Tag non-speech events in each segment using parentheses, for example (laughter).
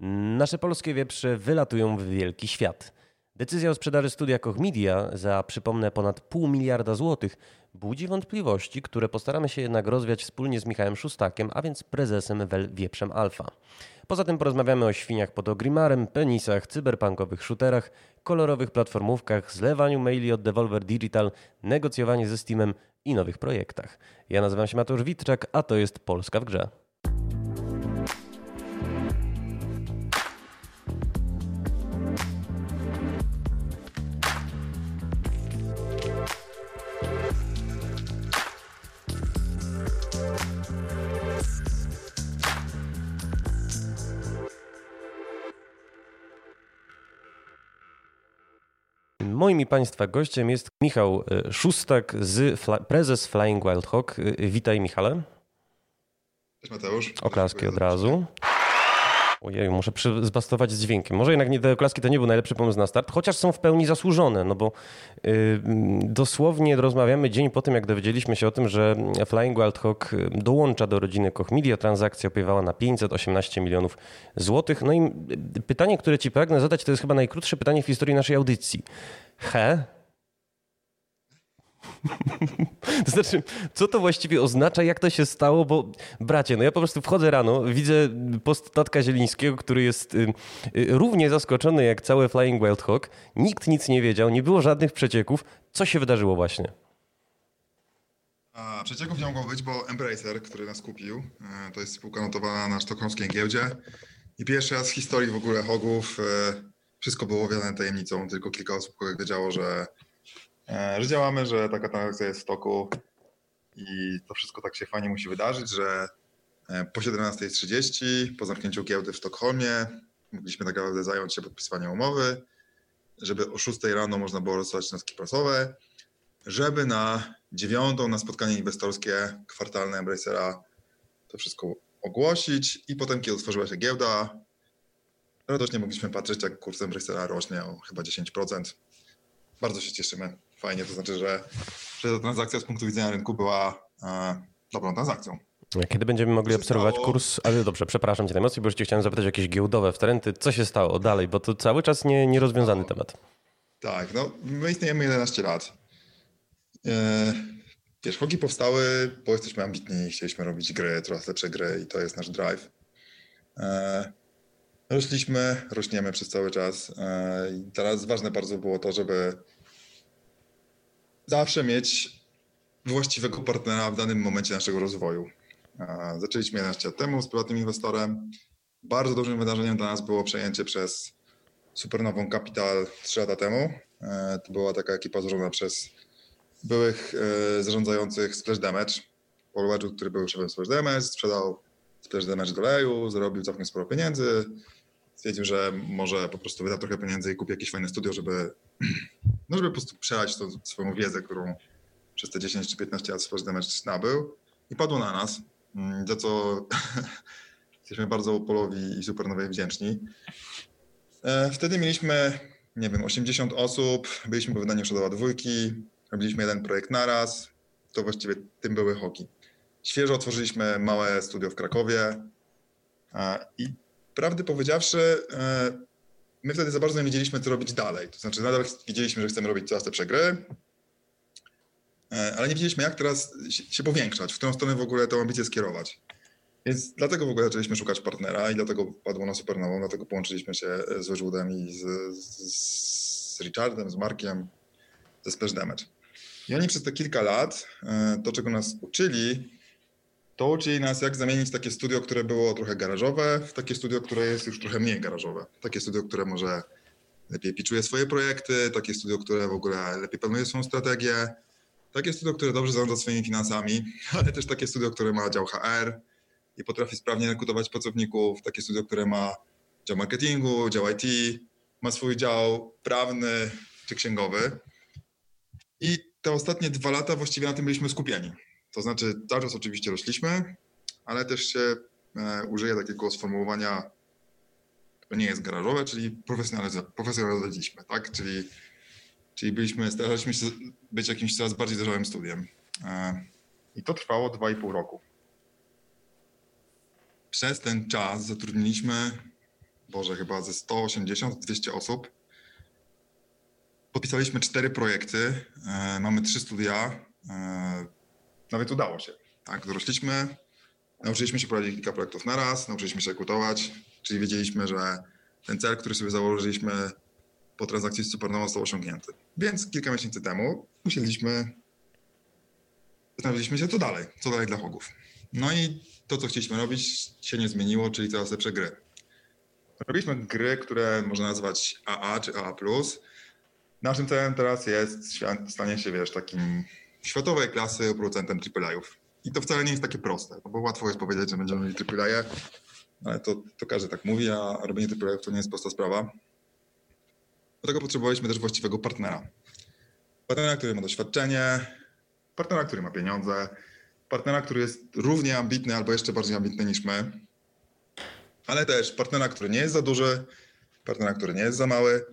Nasze polskie wieprze wylatują w wielki świat. Decyzja o sprzedaży studia Koch Media za, przypomnę, ponad pół miliarda złotych budzi wątpliwości, które postaramy się jednak rozwiać wspólnie z Michałem Szustakiem, a więc prezesem Wel Wieprzem Alfa. Poza tym porozmawiamy o świniach pod ogrimarem, penisach, cyberpunkowych shooterach, kolorowych platformówkach, zlewaniu maili od Devolver Digital, negocjowaniu ze Steamem i nowych projektach. Ja nazywam się Mateusz Witczak, a to jest Polska w grze. Moim i Państwa gościem jest Michał e, Szustak, z prezes Flying Wild Hawk. E, witaj Michale. Cześć Mateusz. Oklaski od razu. Ojej, muszę zbastować z dźwiękiem. Może jednak nie, te to nie był najlepszy pomysł na start, chociaż są w pełni zasłużone, no bo yy, dosłownie rozmawiamy dzień po tym, jak dowiedzieliśmy się o tym, że Flying Wild Hawk y, dołącza do rodziny Koch Media. Transakcja opiewała na 518 milionów złotych. No i y, pytanie, które ci pragnę zadać, to jest chyba najkrótsze pytanie w historii naszej audycji. He, (laughs) to znaczy, co to właściwie oznacza, jak to się stało? Bo bracie, no ja po prostu wchodzę rano, widzę post Tatka Zielińskiego, który jest y, y, równie zaskoczony jak całe Flying Wild Hawk. Nikt nic nie wiedział, nie było żadnych przecieków. Co się wydarzyło właśnie? A, przecieków nie mogło być, bo Embracer, który nas kupił, e, to jest spółka notowana na sztokholmskiej giełdzie i pierwszy raz w historii w ogóle Hogów e, wszystko było wiele tajemnicą, tylko kilka osób wiedziało, że że działamy, że taka transakcja jest w toku i to wszystko tak się fajnie musi wydarzyć, że e, po 17.30 po zamknięciu giełdy w Sztokholmie mogliśmy tak naprawdę zająć się podpisywaniem umowy, żeby o 6 rano można było rozsłać notki prasowe, żeby na dziewiątą na spotkanie inwestorskie kwartalne Embracera to wszystko ogłosić i potem, kiedy otworzyła się giełda, radośnie mogliśmy patrzeć, jak kurs Embracera rośnie o chyba 10%. Bardzo się cieszymy fajnie, to znaczy, że, że ta transakcja z punktu widzenia rynku była e, dobrą transakcją. Kiedy będziemy mogli obserwować stało? kurs, ale dobrze, przepraszam cię najmocniej, bo już chciałem zapytać o jakieś giełdowe wtręty. Co się stało dalej, bo to cały czas nie, nierozwiązany no, temat. Tak, no my istniejemy 11 lat. E, wiesz, hoki powstały, bo jesteśmy ambitni, chcieliśmy robić gry, coraz lepsze gry i to jest nasz drive. E, rośliśmy, rośniemy przez cały czas e, i teraz ważne bardzo było to, żeby zawsze mieć właściwego partnera w danym momencie naszego rozwoju. Zaczęliśmy 11 lat temu z prywatnym inwestorem. Bardzo dużym wydarzeniem dla nas było przejęcie przez Supernową Capital 3 lata temu. E, to była taka ekipa złożona przez byłych e, zarządzających Splash Damage. Paul Wedgwood, który był szefem Splash Damage, sprzedał Splash Damage do leju, zarobił całkiem sporo pieniędzy. Stwierdził, że może po prostu wyda trochę pieniędzy i kupi jakieś fajne studio, żeby (clears throat) no żeby po prostu przelać tą swoją wiedzę, którą przez te 10 czy 15 lat Splash Damage nabył i padło na nas, mm, za co (laughs) jesteśmy bardzo Polowi i Supernowej wdzięczni. E, wtedy mieliśmy, nie wiem, 80 osób, byliśmy po wydaniu Shadowa dwójki, robiliśmy jeden projekt naraz, to właściwie tym były hoki. Świeżo otworzyliśmy małe studio w Krakowie i prawdę powiedziawszy, e, my wtedy za bardzo nie wiedzieliśmy, co robić dalej. To znaczy, nadal wiedzieliśmy, że chcemy robić coraz lepsze gry, e, ale nie wiedzieliśmy, jak teraz się powiększać, w którą stronę w ogóle tę ambicję skierować. Więc dlatego w ogóle zaczęliśmy szukać partnera i dlatego padło na Supernową, dlatego połączyliśmy się z Wedgwoodem i z, z Richardem, z Markiem, ze Splash Damage. I oni przez te kilka lat, e, to czego nas uczyli, to uczy nas, jak zamienić takie studio, które było trochę garażowe, w takie studio, które jest już trochę mniej garażowe. Takie studio, które może lepiej piczuje swoje projekty, takie studio, które w ogóle lepiej planuje swoją strategię, takie studio, które dobrze zarządza swoimi finansami, (laughs) ale też takie studio, które ma dział HR i potrafi sprawnie rekrutować pracowników, takie studio, które ma dział marketingu, dział IT, ma swój dział prawny czy księgowy. I te ostatnie dwa lata właściwie na tym byliśmy skupieni. To znaczy, cały czas oczywiście rośliśmy, ale też się e, użyję takiego sformułowania, które nie jest garażowe, czyli profesjonalizowaliśmy, tak? Czyli, czyli byliśmy, staraliśmy się być jakimś coraz bardziej dojrzałym studiem. E, I to trwało 2,5 roku. Przez ten czas zatrudniliśmy Boże, chyba ze 180-200 osób. Podpisaliśmy cztery projekty, e, mamy trzy studia. Nawet udało się. Tak, dorośliśmy, nauczyliśmy się prowadzić kilka projektów na raz, nauczyliśmy się rekrutować, czyli wiedzieliśmy, że ten cel, który sobie założyliśmy po transakcji z Supernową został osiągnięty. Więc kilka miesięcy temu musieliśmy, zastanowiliśmy się, co dalej, co dalej dla Hogów. No i to, co chcieliśmy robić, się nie zmieniło, czyli coraz lepsze gry. Robiliśmy gry, które można nazwać AA czy AA+. Naszym celem teraz jest stanie się, wiesz, takim światowej klasy producentem AAA-ów. I to wcale nie jest takie proste, bo łatwo jest powiedzieć, że będziemy mieli AAA, ale to, to każdy tak mówi, a robienie AAA to nie jest prosta sprawa. Do tego potrzebowaliśmy też właściwego partnera. Partnera, który ma doświadczenie, partnera, który ma pieniądze, partnera, który jest równie ambitny albo jeszcze bardziej ambitny niż my, ale też partnera, który nie jest za duży, partnera, który nie jest za mały,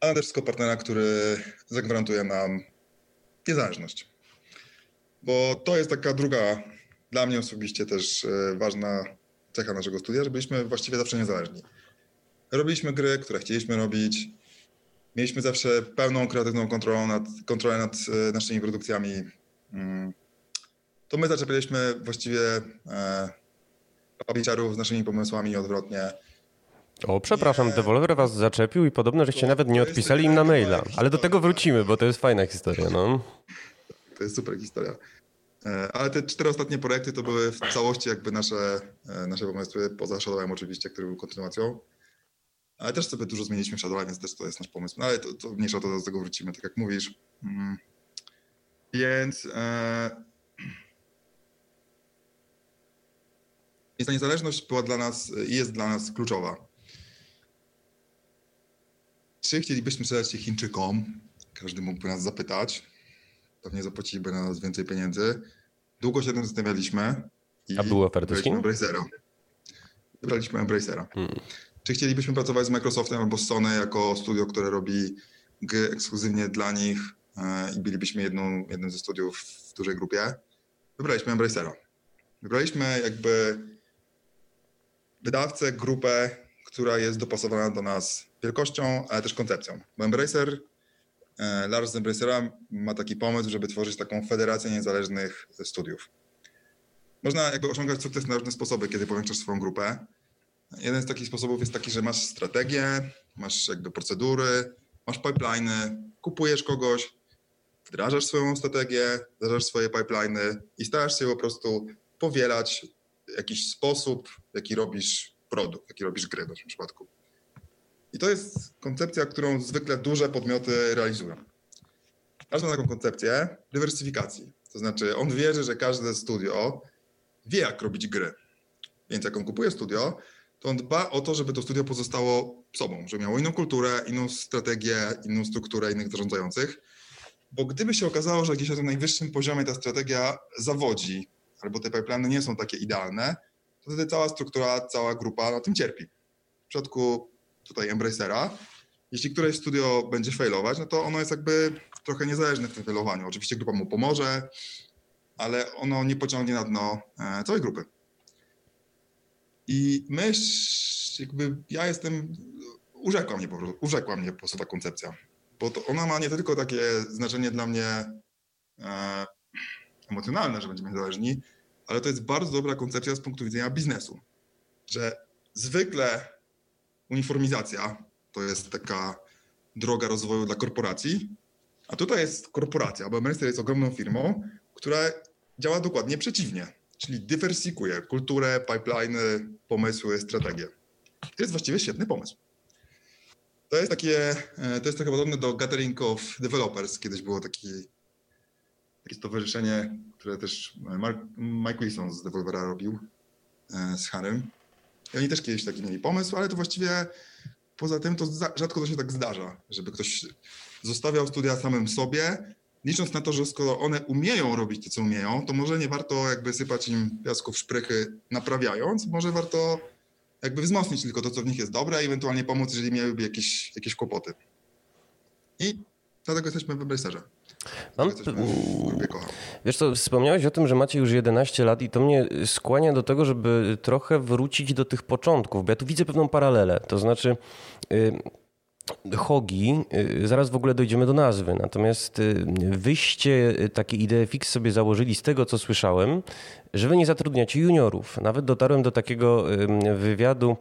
ale też wszystko partnera, który zagwarantuje nam niezależność. Bo to jest taka druga, dla mnie osobiście też e, ważna cecha naszego studia, że byliśmy właściwie zawsze niezależni. Robiliśmy gry, które chcieliśmy robić. Mieliśmy zawsze pełną kreatywną kontrolę nad, kontrolę nad e, naszymi produkcjami. Mm. To my zaczepialiśmy właściwie e, z naszymi pomysłami i odwrotnie. O, przepraszam, deweloper was zaczepił i podobno, żeście nawet nie odpisali im na maila. Ale do tego wrócimy, bo to jest fajna historia, no. To jest super historia. E, ale te cztery ostatnie projekty to były w całości jakby nasze, e, nasze pomysły, poza Shadowem oczywiście, który był kontynuacją. Ale też sobie dużo zmieniliśmy w Shadowem, więc też to jest nasz pomysł. No ale to, to mniejsza to do tego wrócimy, tak jak mówisz. Mm. Więc... E... (clears throat) Więc ta niezależność była dla nas i jest dla nas kluczowa. Czy chcielibyśmy sprzedać się Chińczykom? Każdy mógłby nas zapytać. Pewnie zapłaciliby na nas więcej pieniędzy. Długo się tym zastanawialiśmy. A były oferty z Chin? Embracera. Wybraliśmy Embracera. Hmm. Czy chcielibyśmy pracować z Microsoftem albo Sony jako studio, które robi gry ekskluzywnie dla nich e, i bylibyśmy jedną, jednym ze studiów w dużej grupie? Wybraliśmy Embracera. Wybraliśmy jakby wydawcę, grupę, która jest dopasowana do nas wielkością, ale też koncepcją. Bo Embracer, e, Lars z Embracera ma taki pomysł, żeby tworzyć taką federację niezależnych studiów. Można jakby osiągać sukces na różne sposoby, kiedy powiększasz swoją grupę. Jeden z takich sposobów jest taki, że masz strategię, masz jakby procedury, masz pipeliny, kupujesz kogoś, wdrażasz swoją strategię, wdrażasz swoje pipeliny i starasz się po prostu powielać jakiś sposób, jaki robisz produkt, jaki robisz grę w naszym przypadku. I to jest koncepcja, którą zwykle duże podmioty realizują. Każdy ma taką koncepcję dywersyfikacji. To znaczy, on wierzy, że każde studio wie, jak robić gry. Więc jak on kupuje studio, to on dba o to, żeby to studio pozostało sobą, żeby miało inną kulturę, inną strategię, inną strukturę innych zarządzających. Bo gdyby się okazało, że gdzieś na tym najwyższym poziomie ta strategia zawodzi, albo te pipeliny nie są takie idealne, wtedy cała struktura, cała grupa na tym cierpi. W przypadku tutaj Embracera, jeśli któreś studio będzie failować, no to ono jest jakby trochę niezależne w tym failowaniu. Oczywiście grupa mu pomoże, ale ono nie pociągnie na dno e, całej grupy. I myśl, jakby ja jestem, urzekła mnie urzekła mnie po prostu ta koncepcja, bo to ona ma nie tylko takie znaczenie dla mnie e, emocjonalne, że będziemy niezależni, ale to jest bardzo dobra koncepcja z punktu widzenia biznesu, że zwykle uniformizacja to jest taka droga rozwoju dla korporacji, a tutaj jest korporacja, bo Mercer jest ogromną firmą, która działa dokładnie przeciwnie, czyli dywersykuje kulturę, pipeliny, pomysły, strategie. To jest właściwie świetny pomysł. To jest takie, e, to jest trochę podobne do Gathering of Developers. Kiedyś było taki, takie stowarzyszenie, które też Mark, Mike Wilson z Devolvera robił e, z Harem. I oni też kiedyś taki mieli pomysł, ale to właściwie poza tym to rzadko to się tak zdarza, żeby ktoś zostawiał studia samym sobie, licząc na to, że skoro one umieją robić to, co umieją, to może nie warto jakby sypać im piasku w szprychy naprawiając, może warto jakby wzmocnić tylko to, co w nich jest dobre i ewentualnie pomóc, jeżeli miałyby jakieś, jakieś kłopoty. I dlatego jesteśmy w Embracerze. Mam, Wiesz co, wspomniałeś o tym, że macie już 11 lat i to mnie skłania do tego, żeby trochę wrócić do tych początków, bo ja tu widzę pewną paralelę. To znaczy... Yy Hogi, y, zaraz w ogóle dojdziemy do nazwy, natomiast y, wyście takie idee fix sobie założyli z tego, co słyszałem, że wy nie zatrudniacie juniorów. Nawet dotarłem do takiego wywiadu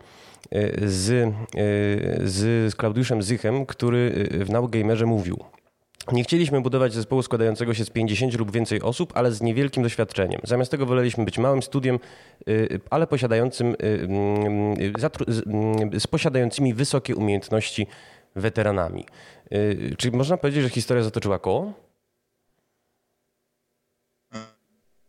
y, z, z Klaudiuszem Zychem, który w Gamerze mówił. Nie chcieliśmy budować zespołu składającego się z 50 lub więcej osób, ale z niewielkim doświadczeniem. Zamiast tego woleliśmy być małym studiem, ale posiadającym, z posiadającymi wysokie umiejętności weteranami. Y, czy można powiedzieć, że historia zatoczyła koło?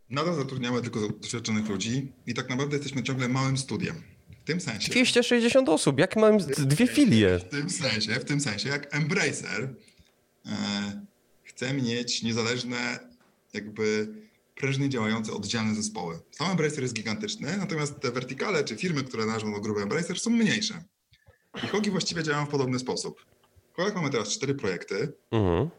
Nadal zatrudniamy tylko doświadczonych ludzi i tak naprawdę jesteśmy ciągle małym studiem. W tym sensie. 260 osób, jak mam dwie filie? W tym sensie, w tym sensie, jak Embracer e, chce mieć niezależne, jakby prężnie działające oddzielne zespoły. Sam Embracer jest gigantyczny, natomiast te wertykale czy firmy, które należą do grupy Embracer są mniejsze. I Hogi właściwie działają w podobny sposób. W mamy teraz cztery projekty. Mhm.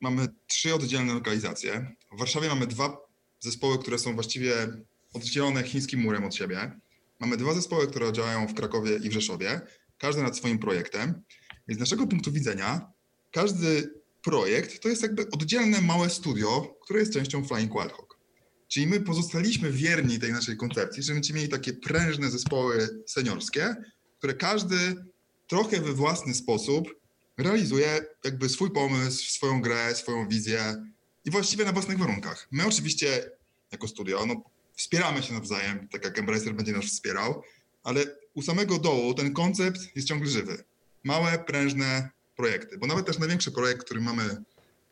Mamy trzy oddzielne lokalizacje. W Warszawie mamy dwa zespoły, które są właściwie oddzielone chińskim murem od siebie. Mamy dwa zespoły, które działają w Krakowie i w Rzeszowie, każdy nad swoim projektem. Więc z naszego punktu widzenia, każdy projekt to jest jakby oddzielne małe studio, które jest częścią Flying Wild Hawk. Czyli my pozostaliśmy wierni tej naszej koncepcji, że będziemy mieli takie prężne zespoły seniorskie, które każdy trochę we własny sposób realizuje jakby swój pomysł, swoją grę, swoją wizję i właściwie na własnych warunkach. My oczywiście jako studio no, wspieramy się nawzajem, tak jak Embracer będzie nas wspierał, ale u samego dołu ten koncept jest ciągle żywy. Małe, prężne projekty, bo nawet też największy projekt, który mamy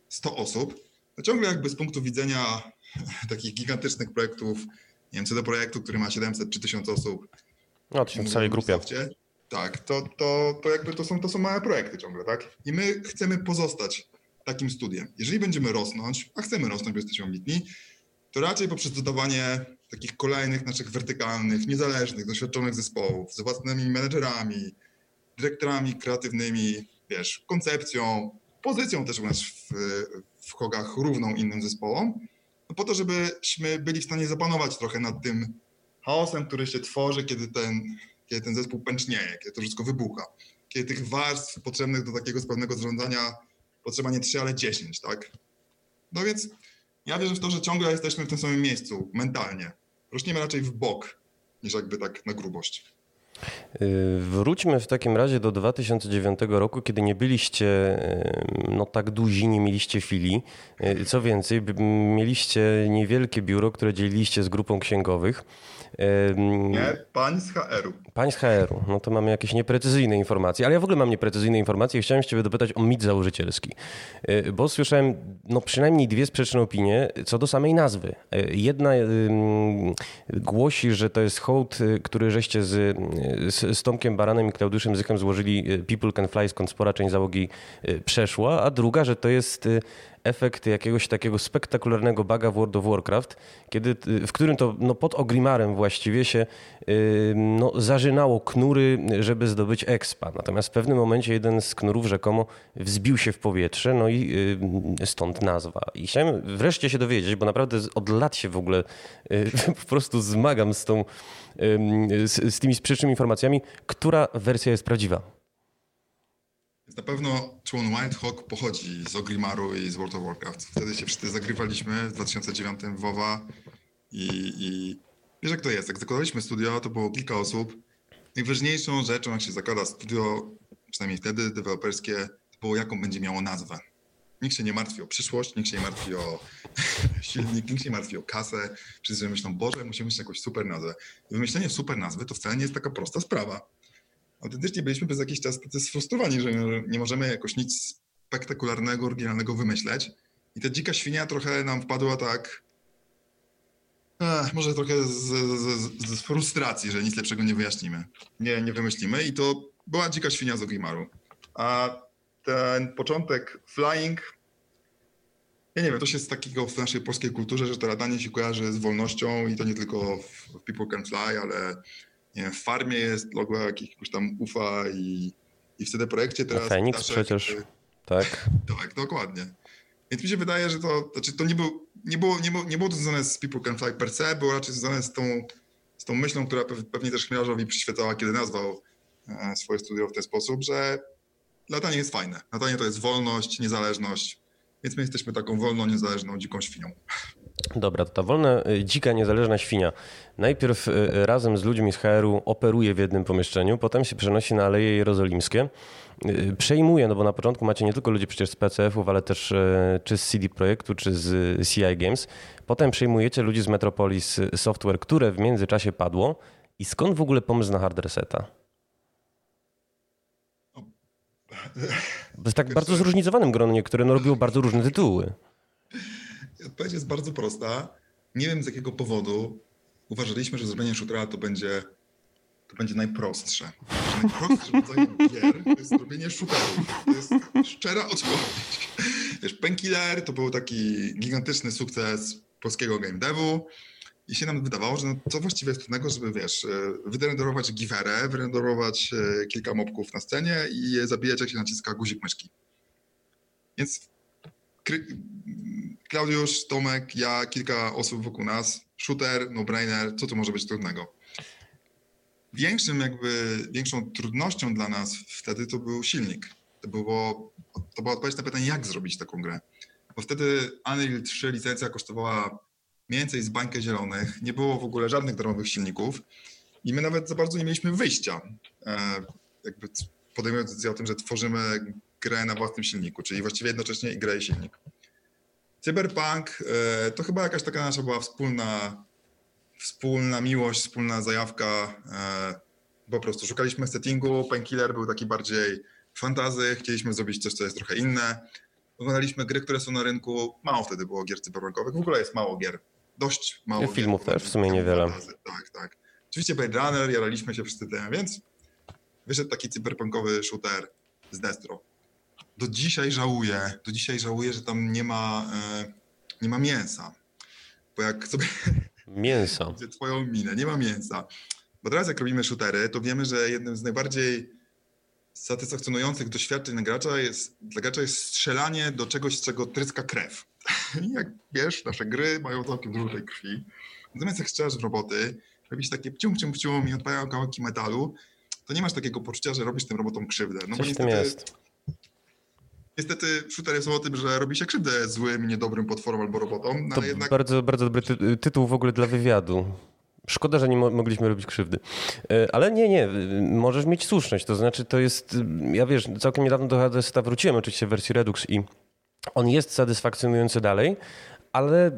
100 osób, to ciągle jakby z punktu widzenia (laughs) takich gigantycznych projektów, nie wiem, co do projektu, który ma 700 czy 1000 osób, no, to się w całej grupie. Tak, to, to, to jakby to są, to są małe projekty ciągle, tak? I my chcemy pozostać takim studiem. Jeżeli będziemy rosnąć, a chcemy rosnąć, bo jesteśmy ambitni, to raczej poprzez dodawanie takich kolejnych naszych wertykalnych, niezależnych, doświadczonych zespołów z własnymi menedżerami, dyrektorami kreatywnymi, wiesz, koncepcją, pozycją też u nas w, w Hogach równą innym zespołom, no po to, żebyśmy byli w stanie zapanować trochę nad tym chaosem, który się tworzy, kiedy ten, kiedy ten zespół pęcznieje, kiedy to wszystko wybucha, kiedy tych warstw potrzebnych do takiego sprawnego zarządzania potrzeba nie trzy, ale dziesięć, tak? No więc ja wierzę w to, że ciągle jesteśmy w tym samym miejscu mentalnie. Rośniemy raczej w bok, niż jakby tak na grubość. Y, wróćmy w takim razie do 2009 roku, kiedy nie byliście no, tak duzi, nie mieliście filii. Y, co więcej, mieliście niewielkie biuro, które dzieliliście z grupą księgowych. Nie, pań z HR-u. Pań z HR-u. No to mamy jakieś nieprecyzyjne informacje, ale ja w ogóle mam nieprecyzyjne informacje i chciałem ciebie dopytać o mit założycielski. Y, bo słyszałem no, przynajmniej dwie sprzeczne opinie co do samej nazwy. Jedna głosi, że to jest hołd, który żeście z z, z Tomkiem Baranem i Klaudiuszem Zychem złożyli e, People Can Fly, skąd spora część załogi e, przeszła, a druga, że to jest e, efekt jakiegoś takiego spektakularnego baga w World of Warcraft, kiedy, w którym to no, pod Ogrimarem właściwie się no, zażynało knury, żeby zdobyć expa. Natomiast w pewnym momencie jeden z knurów rzekomo wzbił się w powietrze, no i stąd nazwa. I chciałem wreszcie się dowiedzieć, bo naprawdę od lat się w ogóle (laughs) po prostu zmagam z tą z, z tymi sprzecznymi informacjami, która wersja jest prawdziwa? Na pewno człon Whitehawk pochodzi z Ogrimaru i z World of Warcraft. Wtedy się wszyscy zagrywaliśmy w 2009 w WoWa i, i wiesz jak to jest, jak zakładaliśmy studio, to było kilka osób. Najważniejszą rzeczą, jak się zakłada studio, przynajmniej wtedy deweloperskie, to było jaką będzie miało nazwę. Nikt się nie martwi o przyszłość, nikt się nie martwi o (laughs) silnik, nikt się nie martwi o kasę. Wszyscy myślą, Boże, musimy mieć jakąś super nazwę. I wymyślenie super nazwy to wcale nie jest taka prosta sprawa. Autentycznie byliśmy przez jakiś czas tacy sfrustrowani, że nie możemy jakoś nic spektakularnego, oryginalnego wymyśleć. I ta dzika świnia trochę nam wpadła tak, Ech, może trochę z, z, z, frustracji, że nic lepszego nie wyjaśnimy. Nie, nie wymyślimy i to była dzika świnia z Ogimaru. A ten początek flying, ja nie wiem, to się z takiego w naszej polskiej kulturze, że to latanie się kojarzy z wolnością i to nie tylko w People Can Fly, ale nie wiem, w farmie jest logo jakiegoś tam UFA i, i w CD Projekcie teraz... Fenix przecież, tak. (laughs) tak, dokładnie. Więc mi się wydaje, że to, znaczy to nie był, nie było, nie, było, nie było to związane z People Can Fly per se, było raczej związane z tą, z tą myślą, która pewnie też Chmiarzowi przyświecała, kiedy nazwał e, swoje studio w ten sposób, że latanie jest fajne. Latanie to jest wolność, niezależność, więc my jesteśmy taką wolną, niezależną, dziką świnią. Dobra, to ta wolna, y, dzika, niezależna świnia najpierw y, razem z ludźmi z HR-u operuje w jednym pomieszczeniu, potem się przenosi na Aleje Jerozolimskie, y, przejmuje, no bo na początku macie nie tylko ludzi przecież z PCF-ów, ale też czy z CD Projektu, czy z CI Games. Potem przejmujecie ludzi z Metropolis Software, które w międzyczasie padło. I skąd w ogóle pomysł na hard reseta? Jest tak bardzo zróżnicowanym gronie, które no robiło bardzo różne tytuły. Odpowiedź jest bardzo prosta. Nie wiem z jakiego powodu uważaliśmy, że zrobienie shootera to będzie, to będzie najprostsze. Najprostsze rodzaj gier to jest zrobienie shooterów. To jest szczera odpowiedź. Wiesz, Painkiller to był taki gigantyczny sukces polskiego game devu i się nam wydawało, że no, co właściwie jest trudnego, żeby wiesz, e, wyrenderować giwerę, wyrenderować e, kilka mobków na scenie i je zabijać, jak się naciska guzik myszki. Więc Klaudiusz, Tomek, ja, kilka osób wokół nas, shooter, no-brainer, co tu może być trudnego? Większym jakby, większą trudnością dla nas wtedy to był silnik. To, było, to była odpowiedź na pytanie, jak zrobić taką grę. Bo wtedy Unreal 3 licencja kosztowała mniej więcej z bańkę zielonych, nie było w ogóle żadnych darmowych silników i my nawet za bardzo nie mieliśmy wyjścia, e, jakby podejmując decyzję o tym, że tworzymy grę na własnym silniku, czyli właściwie jednocześnie i grę i silnik. Cyberpunk e, to chyba jakaś taka nasza była wspólna, wspólna miłość, wspólna zajawka. E, po prostu szukaliśmy settingu, Painkiller był taki bardziej fantazy, chcieliśmy zrobić coś, co jest trochę inne. Oglądaliśmy gry, które są na rynku, mało wtedy było gier cyberpunkowych, w ogóle jest mało gier, dość mało filmów gier, też w sumie niewiele. Fantazy. Tak, tak. Oczywiście Blade Runner, jaraliśmy się wszyscy tym, więc wyszedł taki cyberpunkowy shooter z Destro do dzisiaj żałuję, do dzisiaj żałuję, że tam nie ma, e, nie ma mięsa. Bo jak sobie... Mięsa. (laughs) twoją minę, nie ma mięsa. Bo teraz jak robimy shootery, to wiemy, że jednym z najbardziej satysfakcjonujących doświadczeń dla gracza jest, dla gracza jest strzelanie do czegoś, z czego tryska krew. (laughs) I jak wiesz, nasze gry mają całkiem dużo tej krwi. Natomiast jak strzelasz w roboty, robisz takie pcium, pcium, pcium i odpalają kawałki metalu, to nie masz takiego poczucia, że robisz tym robotom krzywdę. No Coś bo niestety, jest Niestety shooter jest o tym, że robi się krzywdę złym, niedobrym potworom albo robotom. No to jednak... bardzo, bardzo dobry ty tytuł w ogóle dla wywiadu. Szkoda, że nie mo mogliśmy robić krzywdy. E, ale nie, nie, możesz mieć słuszność. To znaczy, to jest, ja wiesz, całkiem niedawno do HDS-a wróciłem oczywiście w wersji Redux i on jest satysfakcjonujący dalej, ale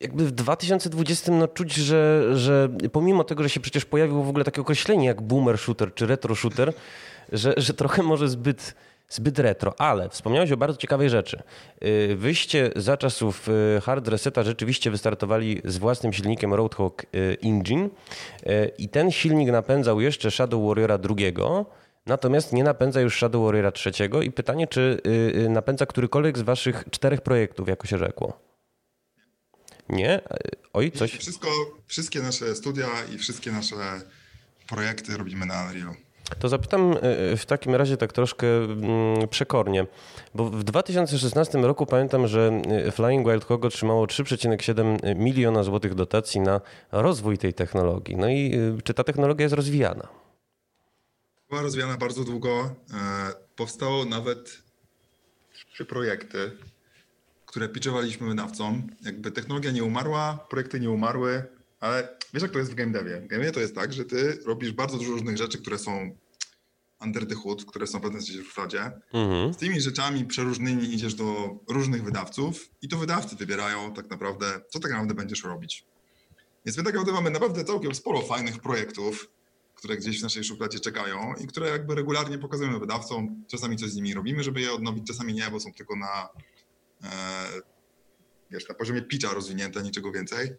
jakby w 2020 no, czuć, że, że pomimo tego, że się przecież pojawiło w ogóle takie określenie jak boomer shooter czy retro shooter, że, że trochę może zbyt zbyt retro, ale wspomniałeś o bardzo ciekawej rzeczy. Y, wyście za czasów y, Hard Reseta rzeczywiście wystartowali z własnym silnikiem Roadhog y, Engine i ten silnik napędzał jeszcze Shadow Warriora drugiego, natomiast nie napędza już Shadow Warriora trzeciego i pytanie, czy napędza którykolwiek z waszych czterech projektów, jako się rzekło? Nie? Oj, coś? Wszystko, wszystkie nasze studia i wszystkie nasze projekty robimy na Unreal. To zapytam e, w takim razie tak troszkę mm, przekornie, bo w 2016 roku pamiętam, że e, Flying Wild Hog otrzymało 3,7 miliona złotych dotacji na rozwój tej technologii. No i e, czy ta technologia jest rozwijana? Była rozwijana bardzo długo. Powstało nawet trzy projekty, które pitchowaliśmy wydawcom. Jakby technologia nie umarła, projekty nie umarły, ale wiesz, jak to jest w game devie? W game devie to jest tak, że ty robisz bardzo dużo różnych rzeczy, które są under the hood, które są w pewnym sensie w szufladzie. Mhm. Z tymi rzeczami przeróżnymi idziesz do różnych wydawców i to wydawcy wybierają tak naprawdę, co tak naprawdę będziesz robić. Więc my tak naprawdę mamy naprawdę całkiem sporo fajnych projektów, które gdzieś w naszej szufladzie czekają i które jakby regularnie pokazujemy wydawcom. Czasami coś z nimi robimy, żeby je odnowić, czasami nie, bo są tylko na, e, wiesz, na poziomie pitcha rozwinięte, niczego więcej.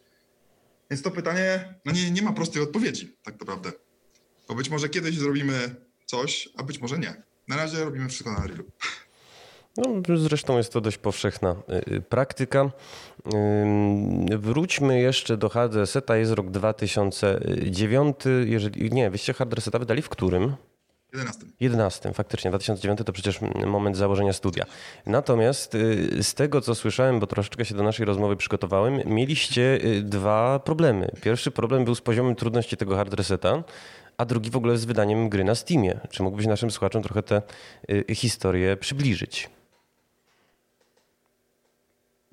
Więc to pytanie, no nie, nie ma prostej odpowiedzi, tak naprawdę. Bo być może kiedyś zrobimy coś, a być może nie. Na razie robimy wszystko na Unrealu. No, zresztą jest to dość powszechna y, y, praktyka. Wróćmy jeszcze do hard reseta. Jest rok 2009. Jeżeli, nie, wyście hard reseta wydali w którym? 11. 11, faktycznie. 2009 to przecież moment założenia studia. Natomiast y, z tego, co słyszałem, bo troszeczkę się do naszej rozmowy przygotowałem, mieliście y, dwa problemy. Pierwszy problem był z poziomem trudności tego hard reseta, a drugi w ogóle z wydaniem gry na Steamie. Czy mógłbyś naszym słuchaczom trochę tę y, historię przybliżyć?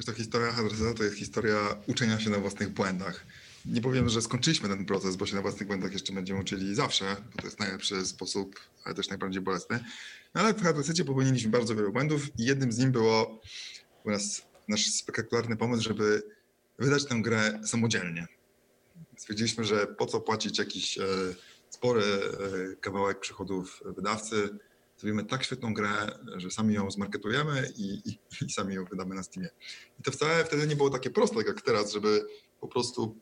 Ta historia hard reseta to jest historia uczenia się na własnych błędach nie powiem, że skończyliśmy ten proces, bo się na własnych błędach jeszcze będziemy uczyli zawsze, bo to jest najlepszy sposób, ale też najbardziej bolesny. No ale w HDC popełniliśmy bardzo wiele błędów i jednym z nich było u nas nasz spektakularny pomysł, żeby wydać tę grę samodzielnie. Stwierdziliśmy, że po co płacić jakiś e, spory e, kawałek przychodów wydawcy, zrobimy tak świetną grę, że sami ją zmarketujemy i, i, i, sami ją wydamy na Steamie. I to wcale wtedy nie było takie proste jak teraz, żeby po prostu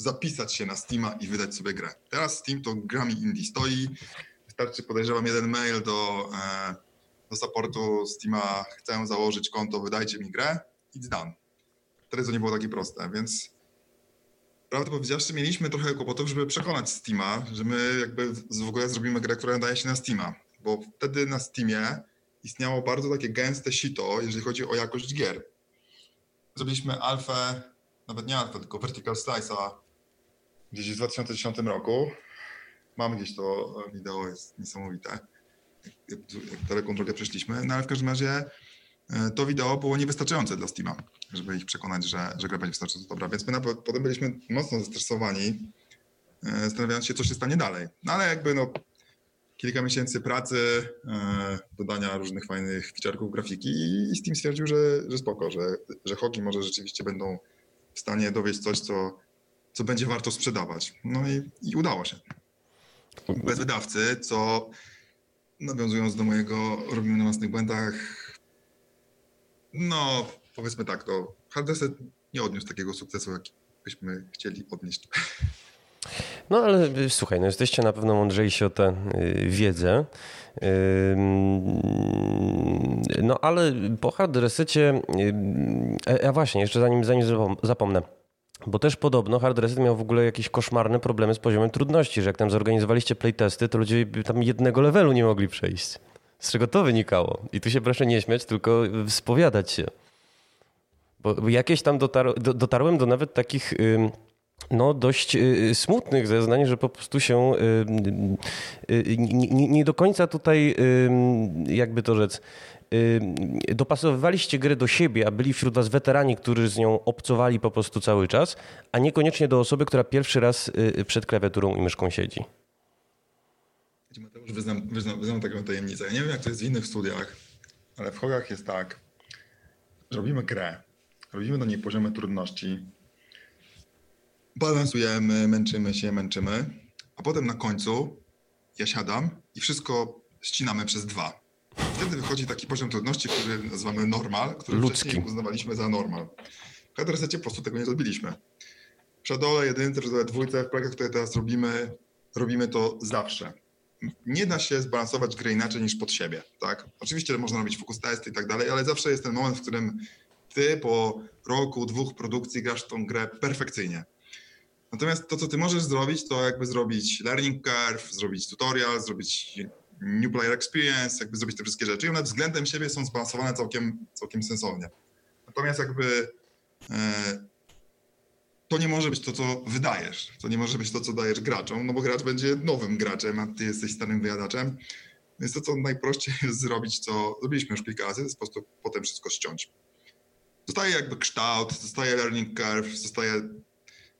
zapisać się na Steama i wydać sobie grę. Teraz Steam to grami indie stoi. Wystarczy, podejrzewam, jeden mail do, e, do supportu Steama, chcę założyć konto, wydajcie mi grę, it's done. Wtedy to nie było takie proste, więc prawdę powiedziawszy, mieliśmy trochę kłopotów, żeby przekonać Steama, że my jakby w ogóle zrobimy grę, która nadaje się na Steama, bo wtedy na Steamie istniało bardzo takie gęste sito, jeżeli chodzi o jakość gier. Zrobiliśmy alfę, nawet nie alfę, tylko vertical slice'a gdzieś w 2010 roku. Mam gdzieś to wideo, jest niesamowite, jak, jak daleką drogę przeszliśmy, no ale w każdym razie e, to wideo było niewystarczające dla Steama, żeby ich przekonać, że, że gra będzie wystarczająco dobra. Więc my potem byliśmy mocno zestresowani, e, zastanawiając się, co się stanie dalej. No ale jakby no, kilka miesięcy pracy, e, dodania różnych fajnych feature'ów grafiki i, Steam stwierdził, że, że spoko, że, że hoki może rzeczywiście będą w stanie dowieść coś, co co będzie warto sprzedawać. No i, i udało się. Bez wydawcy, co nawiązując do mojego robimy na własnych błędach, no powiedzmy tak, to Hardreset nie odniósł takiego sukcesu, jaki byśmy chcieli odnieść. No ale y, słuchaj, no jesteście na pewno mądrzejsi o tę y, wiedzę. No ale po hard resecie, a właśnie, jeszcze zanim, zanim zapomnę, bo też podobno Hard Reset miał w ogóle jakieś koszmarne problemy z poziomem trudności, że jak tam zorganizowaliście playtesty, to ludzie tam jednego levelu nie mogli przejść. Z czego to wynikało? I tu się proszę nie śmiać, tylko spowiadać się. Bo jakieś tam dotar dotarłem do nawet takich no, dość y, smutnych zeznań, że po prostu się y, y, nie, nie do końca tutaj, jakby to rzec, dopasowywaliście grę do siebie, a byli wśród was weterani, którzy z nią obcowali po prostu cały czas, a niekoniecznie do osoby, która pierwszy raz przed klawiaturą i myszką siedzi. Mateusz, wyznam, wyznam, wyznam taką tajemnicę. Ja nie wiem, jak to jest w innych studiach, ale w Hogach jest tak, że robimy grę, robimy do niej poziomy trudności, balansujemy, męczymy się, męczymy, a potem na końcu ja siadam i wszystko ścinamy przez dwa. Wtedy wychodzi taki poziom trudności, który nazywamy normal, który Ludzki. wcześniej uznawaliśmy za normal. W Headersecie po prostu tego nie zrobiliśmy. W Shadow'le jedynce, w dwójce, w projektach, które teraz robimy, robimy to zawsze. Nie da się zbalansować gry inaczej niż pod siebie, tak? Oczywiście można robić focus testy i tak dalej, ale zawsze jest ten moment, w którym ty po roku, dwóch produkcji grasz tą grę perfekcyjnie. Natomiast to, co ty możesz zrobić, to jakby zrobić learning curve, zrobić tutorial, zrobić new player experience, jakby zrobić te wszystkie rzeczy i one względem siebie są zbalansowane całkiem, całkiem sensownie. Natomiast jakby e, to nie może być to, co wydajesz. To nie może być to, co dajesz graczom, no bo gracz będzie nowym graczem, a ty jesteś starym wyjadaczem. Więc to, co najprościej jest zrobić, co zrobiliśmy już kilka razy, to jest po prostu potem wszystko ściąć. Zostaje jakby kształt, zostaje learning curve, zostaje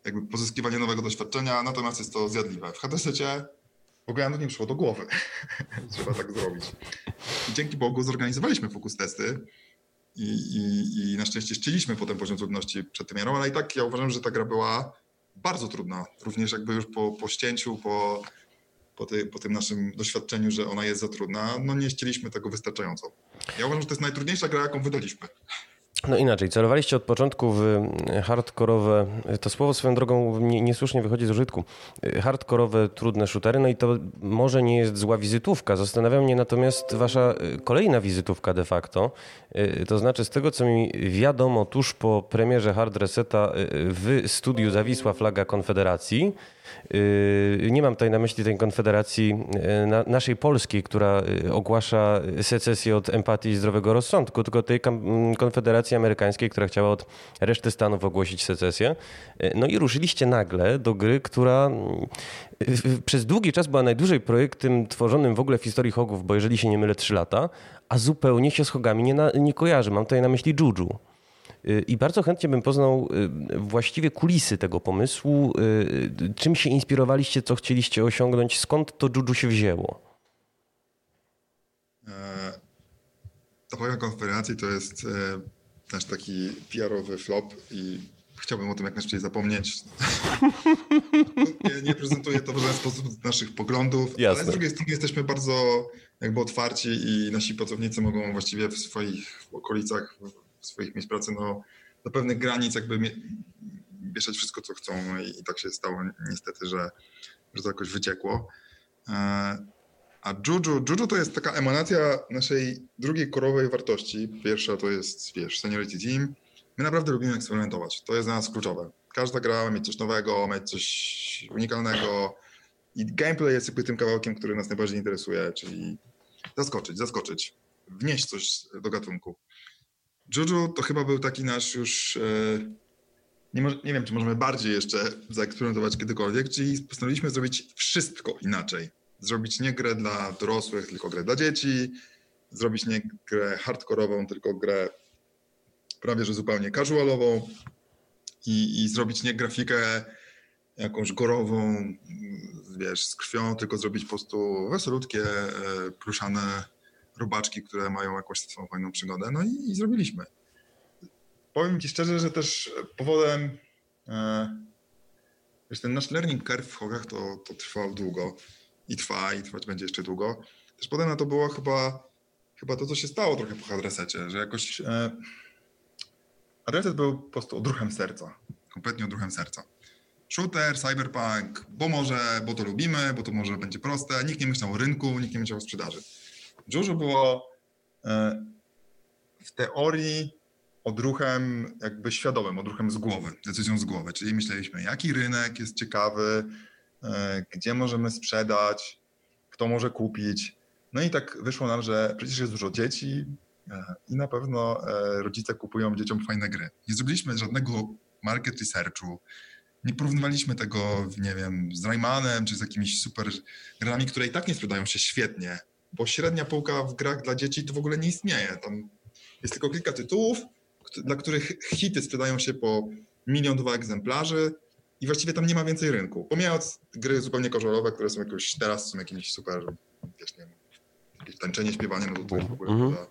jakby pozyskiwanie nowego doświadczenia, natomiast jest to zjadliwe. W HDS-cie w ogóle nie przyszło do głowy. (laughs) Trzeba tak zrobić. I dzięki Bogu zorganizowaliśmy fokus testy i, i, i na szczęście ścieliśmy potem poziom trudności przed tym ale i tak ja uważam, że ta gra była bardzo trudna. Również jakby już po, po ścięciu, po, po, ty, po tym naszym doświadczeniu, że ona jest za trudna, no nie ścieliśmy tego wystarczająco. Ja uważam, że to jest najtrudniejsza gra, jaką wydaliśmy. No inaczej, celowaliście od początku w hardkorowe, to słowo swoją drogą niesłusznie wychodzi z użytku, hardkorowe, trudne shootery, no i to może nie jest zła wizytówka. Zastanawia mnie natomiast wasza kolejna wizytówka de facto, to znaczy z tego co mi wiadomo tuż po premierze Hard Reseta w studiu zawisła flaga Konfederacji, Nie mam tutaj na myśli tej konfederacji naszej polskiej, która ogłasza secesję od empatii i zdrowego rozsądku, tylko tej konfederacji amerykańskiej, która chciała od reszty Stanów ogłosić secesję. No i ruszyliście nagle do gry, która przez długi czas była najdłużej projektem tworzonym w ogóle w historii Hogów, bo jeżeli się nie mylę, 3 lata, a zupełnie się z Hogami nie, na, nie kojarzy. Mam tutaj na myśli Juju. I bardzo chętnie bym poznał y, właściwie kulisy tego pomysłu. Y, czym się inspirowaliście, co chcieliście osiągnąć, skąd to Juju się wzięło? E, ta moja konferencja to jest e, nasz taki PR-owy flop i chciałbym o tym jak najszybciej zapomnieć. nie, nie prezentuję to w żaden sposób naszych poglądów, Jasne. ale z drugiej strony jesteśmy bardzo jakby otwarci i nasi pracownicy mogą właściwie w swoich okolicach, swoich miejsc pracy, no, do pewnych granic jakby wieszać wszystko, co chcą i, i tak się stało niestety, że, że to jakoś wyciekło. E, a Juju, Juju to jest taka emanacja naszej drugiej korowej wartości. Pierwsza to jest, wiesz, seniority team, My naprawdę lubimy eksperymentować. To jest dla nas kluczowe. Każda gra ma mieć coś nowego, mieć coś unikalnego i gameplay jest jakby tym kawałkiem, który nas najbardziej interesuje, czyli zaskoczyć, zaskoczyć, wnieść coś do gatunku. Juju to chyba był taki nasz już, e, nie, może, nie wiem, czy możemy bardziej jeszcze zaeksperymentować kiedykolwiek, czyli postanowiliśmy zrobić wszystko inaczej. Zrobić nie grę dla dorosłych, tylko grę dla dzieci, zrobić nie grę hardkorową, tylko grę prawie że zupełnie casualową i, i zrobić nie grafikę jakąś gorową, wiesz, z krwią, tylko zrobić po prostu wesolutkie, e, pluszane robaczki, które mają jakąś swoją fajną przygodę. No i, i zrobiliśmy. Powiem Ci szczerze, że też powodem, e, wiesz, ten nasz learning curve w Hogach to, to trwał długo i trwa i trwać będzie jeszcze długo. Też potem na to było chyba, chyba to, co się stało trochę po hardresecie, że jakoś e, Reset był po prostu odruchem serca. Kompletnie odruchem serca. Shooter, cyberpunk, bo może, bo to lubimy, bo to może będzie proste. Nikt nie myślał o rynku, nikt nie myślał o sprzedaży. Dużo było e, w teorii odruchem jakby świadomym, odruchem z głowy, decyzją z głowy. Czyli myśleliśmy, jaki rynek jest ciekawy, e, gdzie możemy sprzedać, kto może kupić. No i tak wyszło nam, że przecież jest dużo dzieci, i na pewno e, rodzice kupują dzieciom fajne gry. Nie zrobiliśmy żadnego market researchu, nie porównywaliśmy tego, nie wiem, z Raymanem czy z jakimiś super grami, które i tak nie sprzedają się świetnie, bo średnia półka w grach dla dzieci to w ogóle nie istnieje. Tam jest tylko kilka tytułów, dla których hity sprzedają się po milion, dwa egzemplarzy i właściwie tam nie ma więcej rynku. Pomijając gry zupełnie korzolowe, które są jakoś teraz są jakieś super, wiesz, nie wiem, jakieś tańczenie, śpiewanie, no to, to jest w ogóle mm -hmm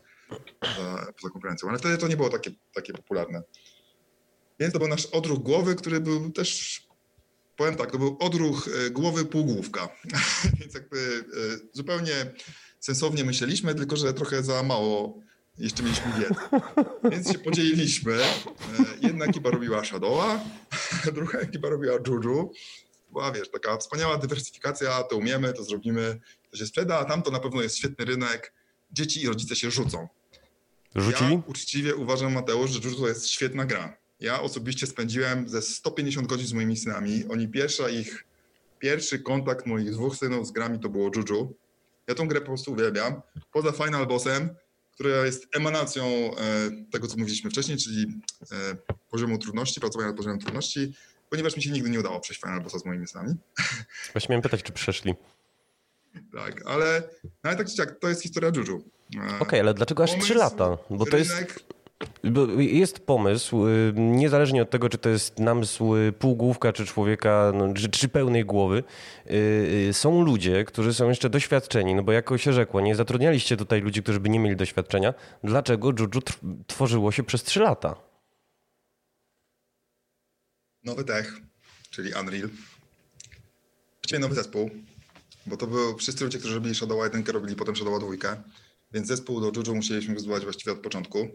poza, poza konkurencją. Ale wtedy to nie było takie, takie popularne. Więc to był nasz odruch głowy, który był też, powiem tak, to był odruch e, głowy półgłówka. (laughs) Więc jakby e, zupełnie sensownie myśleliśmy, tylko że trochę za mało jeszcze mieliśmy wiedzy. (laughs) Więc się podzieliliśmy. E, jedna ekipa robiła Shadowa, (laughs) druga ekipa robiła Juju. Była, wiesz, taka wspaniała dywersyfikacja, to umiemy, to zrobimy, to się sprzeda, a tam to na pewno jest świetny rynek. Dzieci i rodzice się rzucą. Rzucili? Ja uczciwie uważam, Mateusz, że Juju to jest świetna gra. Ja osobiście spędziłem ze 150 godzin z moimi synami. Oni pierwsza ich, pierwszy kontakt moich dwóch synów z grami to było Juju. Ja tą grę po prostu uwielbiam. Poza Final Bossem, która jest emanacją e, tego, co mówiliśmy wcześniej, czyli e, poziomu trudności, pracowania nad poziomem trudności, ponieważ mi się nigdy nie udało przejść Final Bossa z moimi synami. (laughs) Właśnie miałem pytać, czy przeszli. Tak, ale, no ale tak czy jak, to jest historia Juju. Okej, okay, ale dlaczego aż trzy lata? Bo to jest... Jest pomysł, y, niezależnie od tego, czy to jest namysł półgłówka, czy człowieka, no, czy, czy, pełnej głowy, y, y, są ludzie, którzy są jeszcze doświadczeni, no bo jako się rzekło, nie zatrudnialiście tutaj ludzi, którzy by nie mieli doświadczenia. Dlaczego Juju tworzyło się przez trzy lata? Nowy tech, czyli Unreal. Właściwie nowy zespół, bo to był wszyscy ludzie, którzy robili Shadow 1, robili potem Shadow 2. Więc zespół do Juju musieliśmy wyzwać właściwie od początku.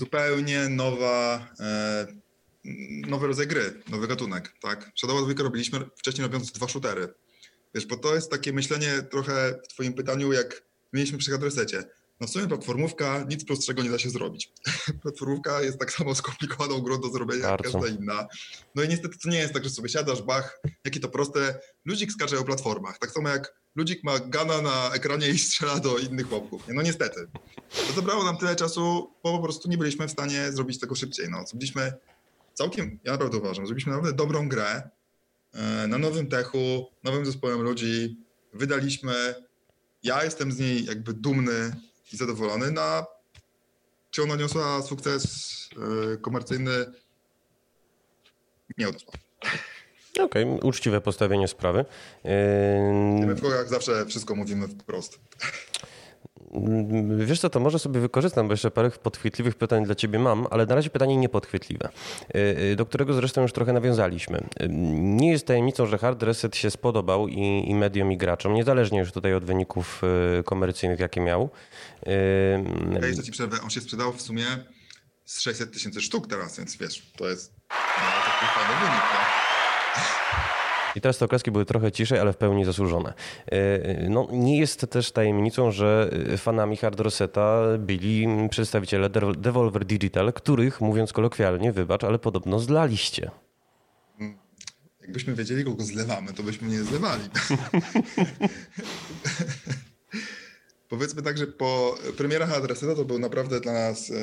Zupełnie nowa, e, nowy rodzaj gry, nowy gatunek, tak? Shadow 2 robiliśmy wcześniej robiąc dwa shootery. Wiesz, bo to jest takie myślenie trochę w twoim pytaniu, jak mieliśmy przy adresecie. No w sumie platformówka, nic prostszego nie da się zrobić. (laughs) platformówka jest tak samo skomplikowaną grą do zrobienia jak każda inna. No i niestety to nie jest tak, że sobie siadasz, bach, jakie to proste. Ludzik skacze o platformach. Tak samo jak ludzik ma gana na ekranie i strzela do innych chłopków. No niestety. To zabrało nam tyle czasu, bo po prostu nie byliśmy w stanie zrobić tego szybciej. No, zrobiliśmy całkiem, ja naprawdę uważam, zrobiliśmy naprawdę dobrą grę e, na nowym techu, nowym zespołem ludzi. Wydaliśmy. Ja jestem z niej jakby dumny i zadowolony. Na, czy ona niosła sukces e, komercyjny? Nie odniosła. Okej, okay, uczciwe postawienie sprawy. My w jak zawsze wszystko mówimy wprost. Wiesz co, to może sobie wykorzystam, bo jeszcze parę podchwytliwych pytań dla ciebie mam, ale na razie pytanie niepodchwytliwe, y, y, do którego zresztą już trochę nawiązaliśmy. Y, nie jest tajemnicą, że hard reset się spodobał i, i mediom, i graczom, niezależnie już tutaj od wyników komercyjnych, jakie miał. Ja jeszcze ci przerwę, on się sprzedał w sumie z 600 tysięcy sztuk teraz, więc wiesz, to jest no, taki fajny wynik. No? I teraz te oklaski były trochę ciszej, ale w pełni zasłużone. E, no, nie jest też tajemnicą, że fanami Hard Reseta byli przedstawiciele Devolver Digital, których, mówiąc kolokwialnie, wybacz, ale podobno zlaliście. Jakbyśmy wiedzieli, kogo zlewamy, to byśmy nie zlewali. (laughs) Powiedzmy tak, że po premierach Adreseta to był naprawdę dla nas e,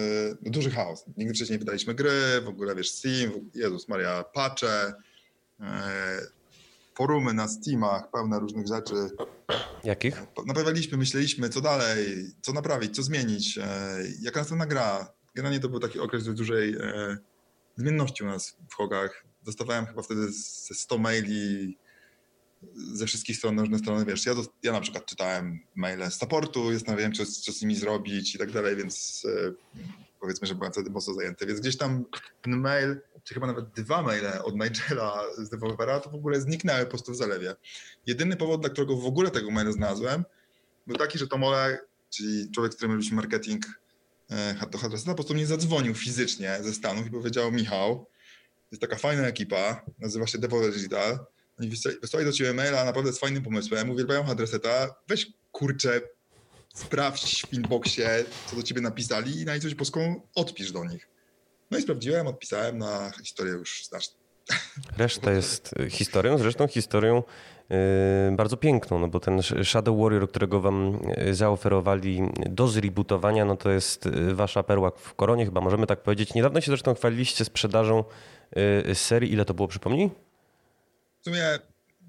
duży chaos. Nigdy wcześniej nie wydaliśmy gry, w ogóle wiesz, Steam, Jezus Maria, patche, e, forumy na Steamach, pełne różnych rzeczy. Jakich? Naprawialiśmy, myśleliśmy, co dalej, co naprawić, co zmienić, e, jaka następna gra. Generalnie to był taki okres dużej e, zmienności u nas w hogach. Dostawałem chyba wtedy ze 100 maili ze wszystkich stron różne strony, wiesz, ja, do, ja na przykład czytałem maile z supportu, zastanawiałem się, co, co z nimi zrobić i tak dalej, więc e, powiedzmy, że byłem wtedy mocno zajęty, więc gdzieś tam ten mail czy chyba nawet dwa maile od Nigela z Devolvera, to w ogóle zniknęły po prostu w zalewie. Jedyny powód, dla którego w ogóle tego maila znalazłem, był taki, że Tomole, czyli człowiek, z którym robiliśmy marketing e, do Hardresta, po prostu mnie zadzwonił fizycznie ze Stanów i powiedział, Michał, jest taka fajna ekipa, nazywa się Devolver Digital, oni wysłali do ciebie maila naprawdę z fajnym pomysłem, uwielbiają Hardreseta, weź kurczę, sprawdź w inboxie, co do ciebie napisali i na coś polską odpisz do nich. No i sprawdziłem, odpisałem na historię już znaczną. Reszta jest historią, zresztą historią yy, bardzo piękną, no bo ten Shadow Warrior, którego wam yy, zaoferowali do zrebootowania, no to jest yy, wasza perła w koronie, chyba możemy tak powiedzieć. Niedawno się zresztą chwaliliście sprzedażą serii. Ile to było, przypomnij? W sumie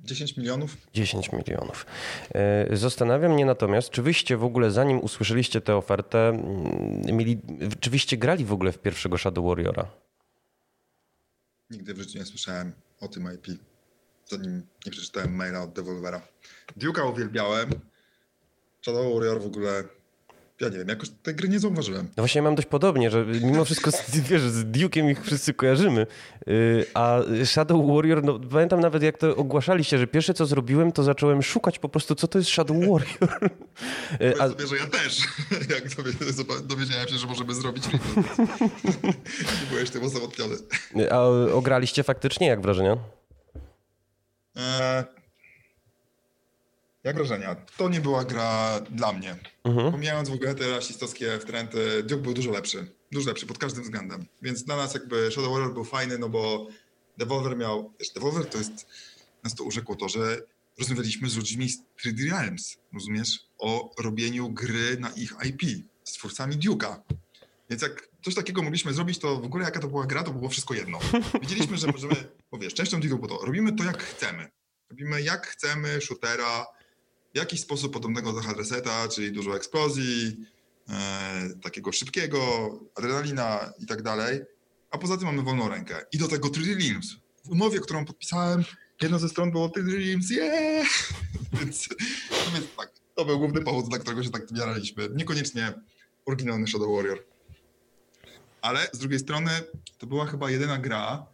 10 milionów? 10 milionów. E, zastanawiam mnie natomiast, czy wyście w ogóle, zanim usłyszeliście tę ofertę, mm, mieli, czy wyście grali w ogóle w pierwszego Shadow Warriora? Nigdy w życiu nie słyszałem o tym IP, zanim nie przeczytałem maila od Devolvera. Duke'a uwielbiałem. Shadow Warrior w ogóle ja nie wiem, jakoś tej gry nie zauważyłem. No właśnie mam dość podobnie, że mimo wszystko (laughs) wiesz, z Duke'iem ich wszyscy kojarzymy, y, a Shadow Warrior, no pamiętam nawet jak to ogłaszaliście, że pierwsze co zrobiłem, to zacząłem szukać po prostu, co to jest Shadow (laughs) Warrior. Y, a... sobie, że ja też, (laughs) jak dowiedziałem się, że możemy zrobić Nie byłeś tym osamotniony. A ograliście faktycznie, jak wrażenia? E, jak wrażenia? To nie była gra dla mnie. Mhm. Pomijając w ogóle te rasistowskie wtręty, Duke był dużo lepszy. Dużo lepszy pod każdym względem. Więc dla nas jakby Shadow Warrior był fajny, no bo Devolver miał... Wiesz, Devolver to jest... Nas to urzekło to, że rozmawialiśmy z ludźmi z 3D Realms, rozumiesz? O robieniu gry na ich IP, z twórcami Duke'a. Więc jak coś takiego mogliśmy zrobić, to w ogóle jaka to była gra, to było wszystko jedno. Widzieliśmy, że możemy, (laughs) bo wiesz, częścią dealu było to, robimy to jak chcemy. Robimy jak chcemy, shootera, w jakiś sposób podobnego do hard reseta, czyli dużo eksplozji, e, takiego szybkiego, adrenalina i tak dalej, a poza tym mamy wolną rękę. I do tego 3D Realms. W umowie, którą podpisałem, jedna ze stron było 3D Realms, yeah! (laughs) więc, no więc tak, to był główny powód, dla którego się tak jaraliśmy. Niekoniecznie oryginalny Shadow Warrior. Ale z drugiej strony to była chyba jedyna gra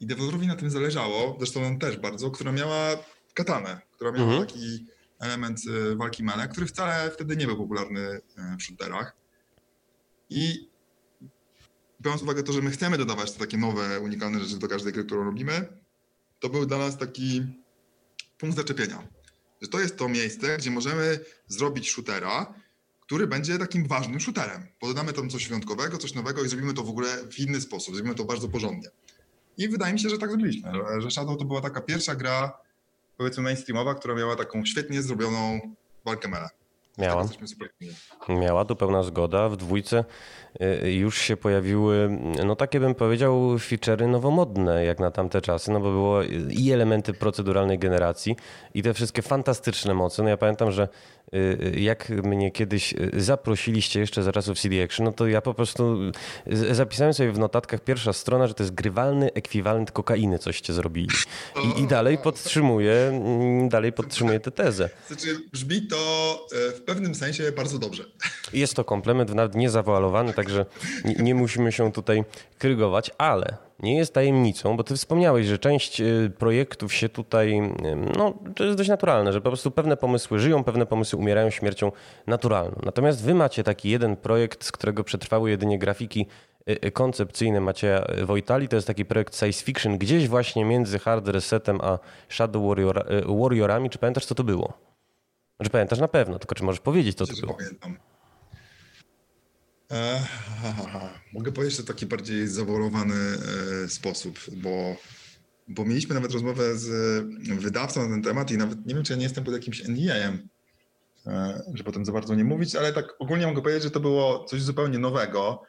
i deweloperowi na tym zależało, zresztą on też bardzo, która miała katanę, która miała mhm. taki element y, walki melee, który wcale wtedy nie był popularny y, w shooterach. I biorąc uwagę to, że my chcemy dodawać te takie nowe, unikalne rzeczy do każdej gry, którą robimy, to był dla nas taki punkt zaczepienia. Że to jest to miejsce, gdzie możemy zrobić shootera, który będzie takim ważnym shooterem. Podamy tam coś wyjątkowego, coś nowego i zrobimy to w ogóle w inny sposób, zrobimy to bardzo porządnie. I wydaje mi się, że tak zrobiliśmy, że Shadow to była taka pierwsza gra, powiedzmy mainstreamowa, która miała taką świetnie zrobioną walkę mele. Miała. Miała, tu pełna zgoda. W dwójce y, już się pojawiły, no takie bym powiedział, feature'y nowomodne jak na tamte czasy, no bo było i elementy proceduralnej generacji i te wszystkie fantastyczne moce. No ja pamiętam, że y, jak mnie kiedyś zaprosiliście jeszcze za czasów CD Action, no to ja po prostu zapisałem sobie w notatkach pierwsza strona, że to jest grywalny ekwiwalent kokainy, coście zrobili. I, i dalej podtrzymuję, mm, dalej podtrzymuję tę tezę. Znaczy brzmi to e, w pewnym sensie bardzo dobrze. Jest to komplement, nawet niezawoalowany, także nie, nie musimy się tutaj krygować, ale nie jest tajemnicą, bo ty wspomniałeś, że część y, projektów się tutaj, y, no to jest dość naturalne, że po prostu pewne pomysły żyją, pewne pomysły umierają śmiercią naturalną. Natomiast wy macie taki jeden projekt, z którego przetrwały jedynie grafiki y, koncepcyjne Macieja Wojtali. To jest taki projekt science fiction, gdzieś właśnie między Hard Resetem a Shadow Warrior, Warriorami. Czy pamiętasz, co to było? Znaczy pamiętasz na pewno, tylko czy możesz powiedzieć, co to było? Pamiętam. E, mogę powiedzieć, że w taki bardziej zawolowany e, sposób, bo, bo mieliśmy nawet rozmowę z wydawcą na ten temat i nawet nie wiem, czy ja nie jestem pod jakimś NDA-em, e, że potem za bardzo nie mówić, ale tak ogólnie mogę powiedzieć, że to było coś zupełnie nowego.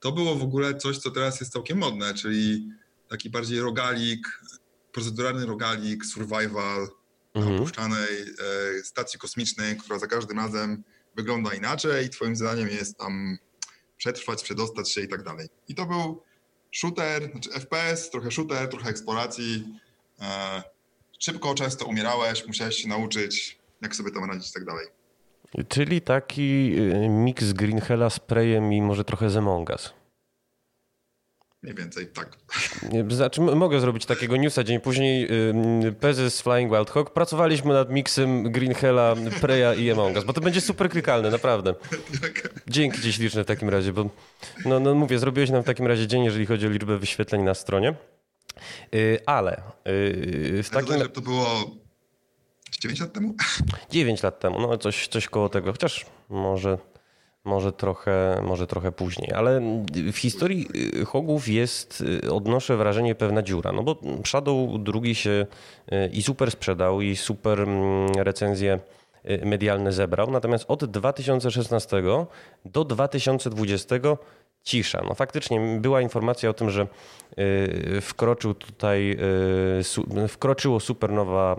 To było w ogóle coś, co teraz jest całkiem modne, czyli taki bardziej rogalik, proceduralny rogalik, survival, mhm. na opuszczanej e, stacji kosmicznej, która za każdym razem wygląda inaczej twoim zadaniem jest tam przetrwać, przedostać się i tak dalej. I to był shooter, znaczy FPS, trochę shooter, trochę eksploracji. E, szybko, często umierałeś, musiałeś się nauczyć, jak sobie tam radzić i tak dalej. Czyli taki y, miks Green Hella z Preyem i może trochę z Among. Mniej więcej, tak. Znaczy, mogę zrobić takiego newsa dzień później. Pezes Flying Wild Hawk. Pracowaliśmy nad miksem Green Hella, Preya i Among Us, bo to będzie super klikalne, naprawdę. Dzięki ci śliczne w takim razie, bo no, no mówię, zrobiłeś nam w takim razie dzień, jeżeli chodzi o liczbę wyświetleń na stronie. Y, ale y, w takim... Ja to było 9 lat temu? 9 lat temu, no coś, coś koło tego, chociaż może może trochę, może trochę później. Ale w historii y, Hogów jest, y, odnoszę wrażenie, pewna dziura. No bo Shadow drugi się y, i super sprzedał, i super mm, recenzje medialne zebrał. Natomiast od 2016 do 2020 cisza. No faktycznie była informacja o tym, że y, wkroczył tutaj, y, wkroczyło Supernowa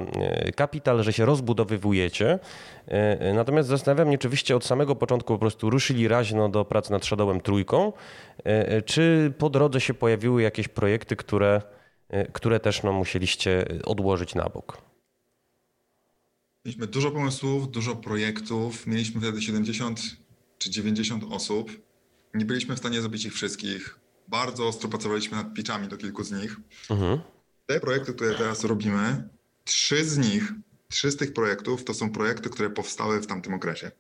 y, Capital, że się rozbudowywujecie. Natomiast zastanawiam się, czy od samego początku po prostu ruszyli raźno do pracy nad Shadowem trójką, czy po drodze się pojawiły jakieś projekty, które, które też no, musieliście odłożyć na bok? Mieliśmy dużo pomysłów, dużo projektów. Mieliśmy wtedy 70 czy 90 osób nie byliśmy w stanie zrobić ich wszystkich. Bardzo ostro pracowaliśmy nad pitchami do kilku z nich. Mhm. Te projekty, które teraz robimy, trzy z nich, trzy z tych projektów to są projekty, które powstały w tamtym okresie.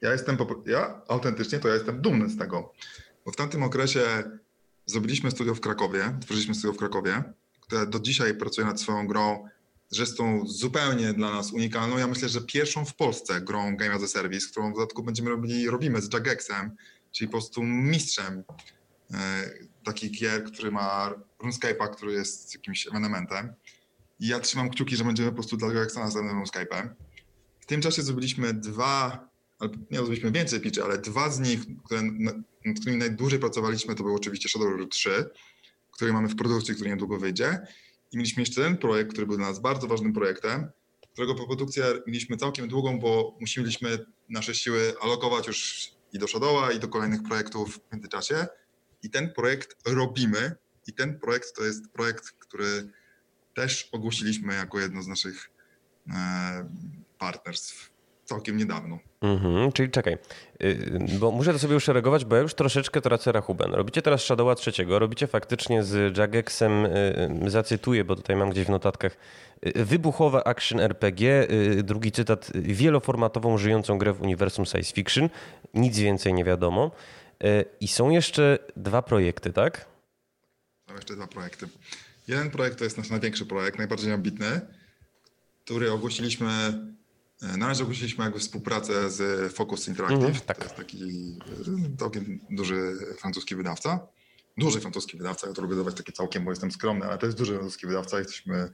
Ja jestem, ja autentycznie to ja jestem dumny z tego, bo w tamtym okresie zrobiliśmy studio w Krakowie, tworzyliśmy studio w Krakowie, które do dzisiaj pracuje nad swoją grą, zresztą zupełnie dla nas unikalną. Ja myślę, że pierwszą w Polsce grą Game as a Service, którą w dodatku będziemy robili, robimy z Jagexem, czyli po prostu mistrzem e, takich gier, który ma RuneScape'a, który jest jakimś ewenementem. I ja trzymam kciuki, że będziemy po prostu daleko jak następnym RuneScape'em. W tym czasie zrobiliśmy dwa, nie zrobiliśmy więcej pitchy, ale dwa z nich, które, nad którymi najdłużej pracowaliśmy, to był oczywiście Shadow Warrior 3, który mamy w produkcji, który niedługo wyjdzie. I mieliśmy jeszcze jeden projekt, który był dla nas bardzo ważnym projektem, którego produkcję mieliśmy całkiem długą, bo musieliśmy nasze siły alokować już i do Shadowa, i do kolejnych projektów w międzyczasie. I ten projekt robimy. I ten projekt to jest projekt, który też ogłosiliśmy jako jedno z naszych e, partnerstw całkiem niedawno. Mhm, czyli czekaj, y, bo muszę to sobie uszeregować, bo ja już troszeczkę tracę rachubę. Robicie teraz Shadowa trzeciego, robicie faktycznie z Jagexem, y, y, zacytuję, bo tutaj mam gdzieś w notatkach, wybuchowe action RPG, drugi cytat, wieloformatową, żyjącą grę w uniwersum science fiction, nic więcej nie wiadomo. I są jeszcze dwa projekty, tak? Są jeszcze dwa projekty. Jeden projekt to jest nasz największy projekt, najbardziej ambitny, który ogłosiliśmy na razie ogłosiliśmy jakby współpracę z Focus Interactive. Mhm, tak. To jest taki e, całkiem duży francuski wydawca. Duży francuski wydawca, ja to lubię dawać takie całkiem, bo jestem skromny, ale to jest duży francuski wydawca. Jesteśmy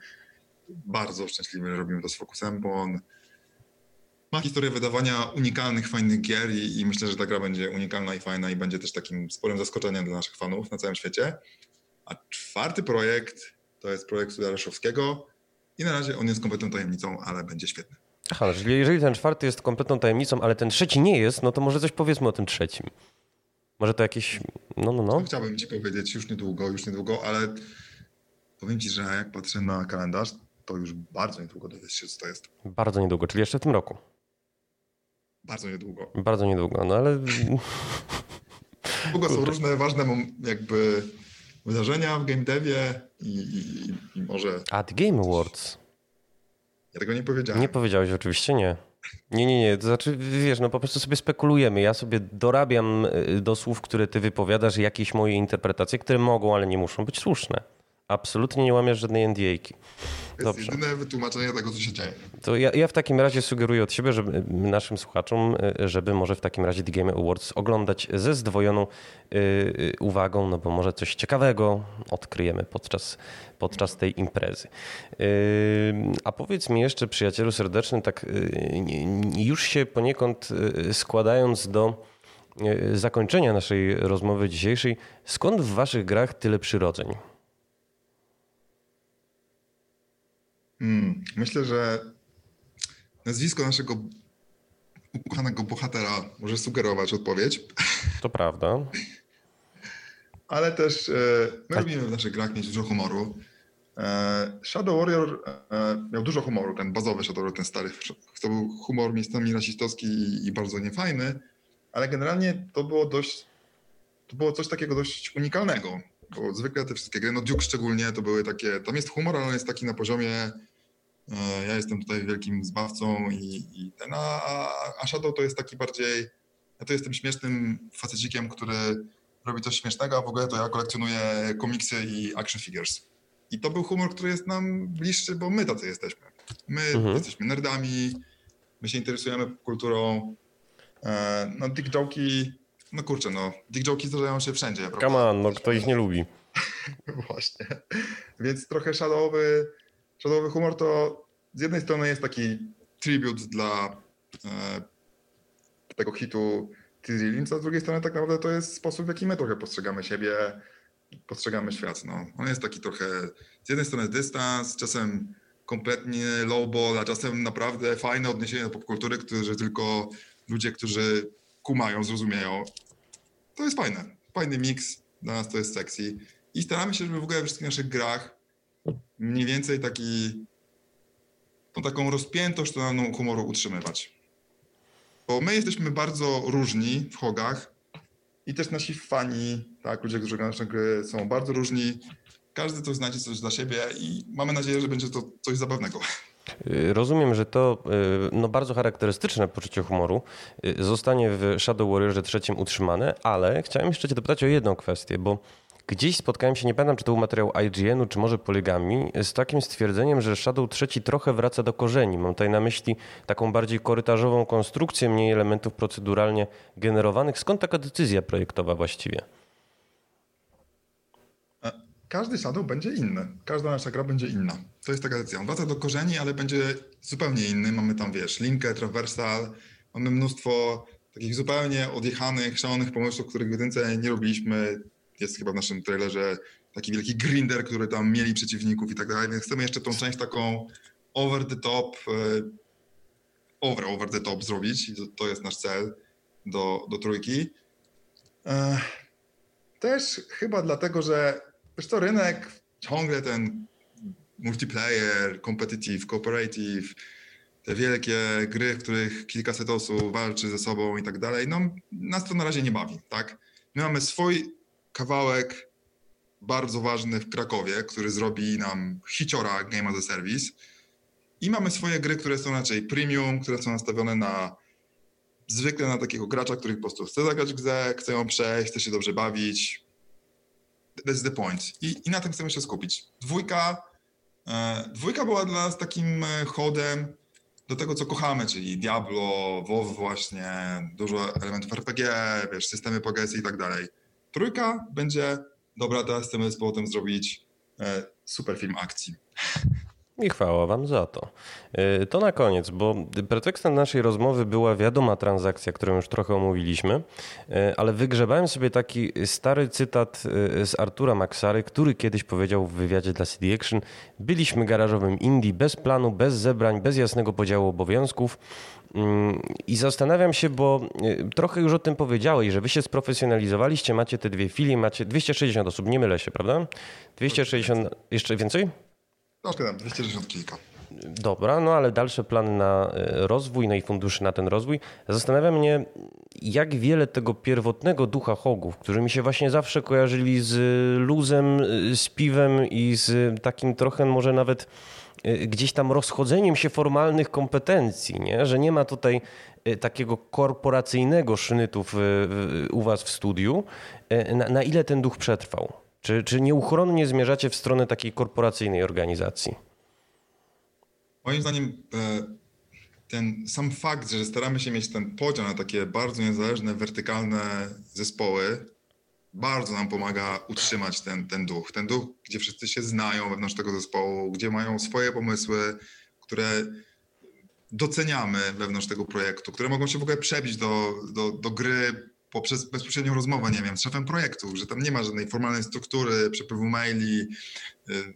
bardzo szczęśliwi, że robimy to z Focusem, bo on ma historię wydawania unikalnych, fajnych gier i, i, myślę, że ta gra będzie unikalna i fajna i będzie też takim sporym zaskoczeniem dla naszych fanów na całym świecie. A czwarty projekt to jest projekt Studia Leszowskiego i na razie on jest kompletną tajemnicą, ale będzie świetny. Aha, czyli jeżeli ten czwarty jest kompletną tajemnicą, ale ten trzeci nie jest, no to może coś powiedzmy o tym trzecim. Może to jakieś. No, no, no. Chciałbym ci powiedzieć już niedługo, już niedługo, ale powiem ci, że jak patrzę na kalendarz, to już bardzo niedługo dowiesz się, co to jest. Bardzo niedługo, czyli jeszcze w tym roku. Bardzo niedługo. Bardzo niedługo, no ale. Długo są różne ważne jakby wydarzenia w game devie i, i, i może. A The Game Awards. Ja tego nie powiedziałem. Nie powiedziałeś, oczywiście nie. Nie, nie, nie. To znaczy, wiesz, no po prostu sobie spekulujemy. Ja sobie dorabiam y, do słów, które ty wypowiadasz, jakieś moje interpretacje, które mogą, ale nie muszą być słuszne. Absolutnie nie łamiesz żadnej NDA-ki. To jest jedyne wytłumaczenie tego, co się dzieje. To ja, ja, w takim razie sugeruję od siebie, żeby naszym słuchaczom, y, żeby może w takim razie The Game Awards oglądać ze zdwojoną yy, uwagą, no bo może coś ciekawego odkryjemy podczas, podczas tej imprezy. Yy, a powiedz mi jeszcze, przyjacielu serdeczny, tak yy, już się poniekąd składając do zakończenia naszej rozmowy dzisiejszej, skąd w waszych grach tyle przyrodzeń? Hmm, myślę, że nazwisko naszego ukochanego bohatera może sugerować odpowiedź. To prawda. Ale też e, my tak. lubimy w naszych grach mieć dużo humoru. E, Shadow Warrior e, miał dużo humoru, ten bazowy Shadow Warrior, ten stary. To był humor miejscami rasistowski i bardzo niefajny, ale generalnie to było dość, to było coś takiego dość unikalnego, bo zwykle te wszystkie gry, no Duke szczególnie, to były takie, tam jest humor, ale on jest taki na poziomie E, ja jestem tutaj wielkim zbawcą i, i ten, a, a Shadow to jest taki bardziej, ja to jestem śmiesznym facecikiem, który robi coś śmiesznego, a w ogóle to ja kolekcjonuję komiksy i action figures. I to był humor, który jest nam bliższy, bo my tacy jesteśmy. My mhm. jesteśmy nerdami, my się interesujemy kulturą. E, no dick joke'i, no kurczę, no dick joke'i zdarzają się wszędzie. Prawda? Come on, no kto ich nie lubi. (laughs) Właśnie. Więc trochę shadowy Shadowy humor to z jednej strony jest taki tribut dla e, tego hitu Tizzy a z drugiej strony tak naprawdę to jest sposób, w jaki my trochę postrzegamy siebie, postrzegamy świat. No. On jest taki trochę z jednej strony dystans, czasem kompletnie lowball, a czasem naprawdę fajne odniesienie do popkultury, które tylko ludzie, którzy kumają, zrozumieją. To jest fajne. Fajny miks, dla nas to jest sexy. I staramy się, żeby w ogóle we wszystkich naszych grach mniej więcej taki, tą taką rozpiętość totalną humoru utrzymywać. Bo my jesteśmy bardzo różni w hogach i też nasi fani, tak, ludzie, którzy grają nasze gry są bardzo różni. Każdy coś znajdzie coś dla siebie i mamy nadzieję, że będzie to coś zabawnego. Y, rozumiem, że to y, no, bardzo charakterystyczne poczucie humoru y, zostanie w Shadow Warriorze trzecim utrzymane, ale chciałem jeszcze cię dopytać o jedną kwestię, bo Gdzieś spotkałem się, nie pamiętam czy to był materiał IGN-u, czy może Poligami, z takim stwierdzeniem, że Shadow III trochę wraca do korzeni. Mam tutaj na myśli taką bardziej korytarzową konstrukcję, mniej elementów proceduralnie generowanych. Skąd taka decyzja projektowa właściwie? E, każdy Shadow będzie inny. Każda nasza gra będzie inna. To jest taka decyzja. On wraca do korzeni, ale będzie zupełnie inny. Mamy tam, wiesz, linkę, traversal, mamy mnóstwo takich zupełnie odjechanych, szalonych pomysłów, których w jedynce nie robiliśmy jest chyba w naszym trailerze taki wielki grinder, który tam mieli przeciwników i tak dalej, więc chcemy jeszcze tą część taką over the top, e, over, over the top zrobić i to, to jest nasz cel do, do trójki. E, też chyba dlatego, że wiesz to rynek ciągle ten multiplayer, competitive, cooperative, te wielkie gry, w których kilkaset osób walczy ze sobą i tak dalej, no nas to na razie nie bawi, tak? My mamy swój kawałek bardzo ważny w Krakowie, który zrobi nam hiciora Game as a Service. I mamy swoje gry, które są raczej premium, które są nastawione na zwykle na takiego gracza, który po prostu chce zagrać grę, chce ją przejść, chce się dobrze bawić. That's the point. I, i na tym chcemy się skupić. Dwójka, e, dwójka była dla nas takim e, chodem do tego, co kochamy, czyli Diablo, WoW właśnie, dużo elementów RPG, wiesz, systemy PGS i tak dalej. Trójka będzie, dobra, teraz chcemy z powrotem zrobić e, super film akcji. I chwała Wam za to. Y, to na koniec, bo pretekstem naszej rozmowy była wiadoma transakcja, którą już trochę omówiliśmy, y, ale wygrzebałem sobie taki stary cytat y, z Artura Maxary, który kiedyś powiedział w wywiadzie dla CD Action: Byliśmy garażowym indie bez planu, bez zebrań, bez jasnego podziału obowiązków. Mm, I zastanawiam się, bo trochę już o tym powiedziałeś, że wy się sprofesjonalizowaliście, macie te dwie filie, macie 260 osób, nie mylę się, prawda? 260, jeszcze więcej? Troszkę tam, 260 kilka. Dobra, no ale dalsze plany na e, rozwój, no i funduszy na ten rozwój. Zastanawia mnie, jak wiele tego pierwotnego ducha hogów, którzy mi się właśnie zawsze kojarzyli z luzem, e, z piwem i z takim trochę może nawet e, gdzieś tam rozchodzeniem się formalnych kompetencji, nie? że nie ma tutaj takiego korporacyjnego sznytu w, u was w studiu. Na, na ile ten duch przetrwał? Czy, czy nieuchronnie zmierzacie w stronę takiej korporacyjnej organizacji? Moim zdaniem e, ten sam fakt, że staramy się mieć ten podział na takie bardzo niezależne, wertykalne zespoły, bardzo nam pomaga utrzymać ten, ten duch. Ten duch, gdzie wszyscy się znają wewnątrz tego zespołu, gdzie mają swoje pomysły, które doceniamy wewnątrz tego projektu, które mogą się w ogóle przebić do, do, do gry poprzez bezpośrednią rozmowę, nie wiem, z szefem projektu, że tam nie ma żadnej formalnej struktury, przepływu maili, y,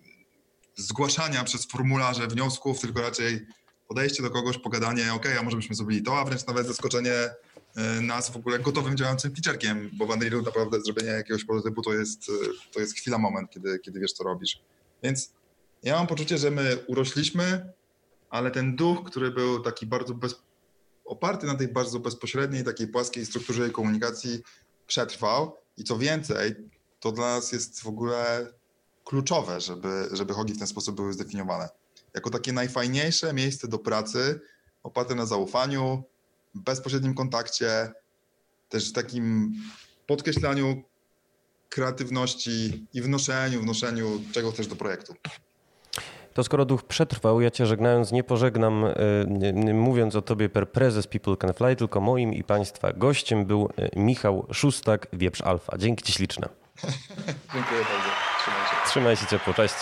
zgłaszania przez formularze wniosków, tylko raczej podejście do kogoś, pogadanie, ok, a może byśmy zrobili to, a wręcz nawet zaskoczenie y, nas w ogóle gotowym, działającym featurekiem, bo w Unrealu naprawdę zrobienie jakiegoś prototypu to jest, y, to jest chwila, moment, kiedy, kiedy wiesz, co robisz. Więc ja mam poczucie, że my urośliśmy, ale ten duch, który był taki bardzo bez, oparty na tej bardzo bezpośredniej, takiej płaskiej strukturze komunikacji przetrwał i co więcej, to dla nas jest w ogóle kluczowe, żeby, żeby hogi w ten sposób były zdefiniowane. Jako takie najfajniejsze miejsce do pracy, oparte na zaufaniu, bezpośrednim kontakcie, też takim podkreślaniu kreatywności i wnoszeniu, wnoszeniu czego też do projektu. To skoro duch przetrwał, ja cię żegnając nie pożegnam y, mówiąc o tobie per prezes People Can Fly, tylko moim i państwa gościem był y, Michał Szustak, Wieprz Alfa. Dzięki ci śliczne. (laughs) Dziękuję bardzo. Trzymaj się. Trzymaj się ciepło. Cześć.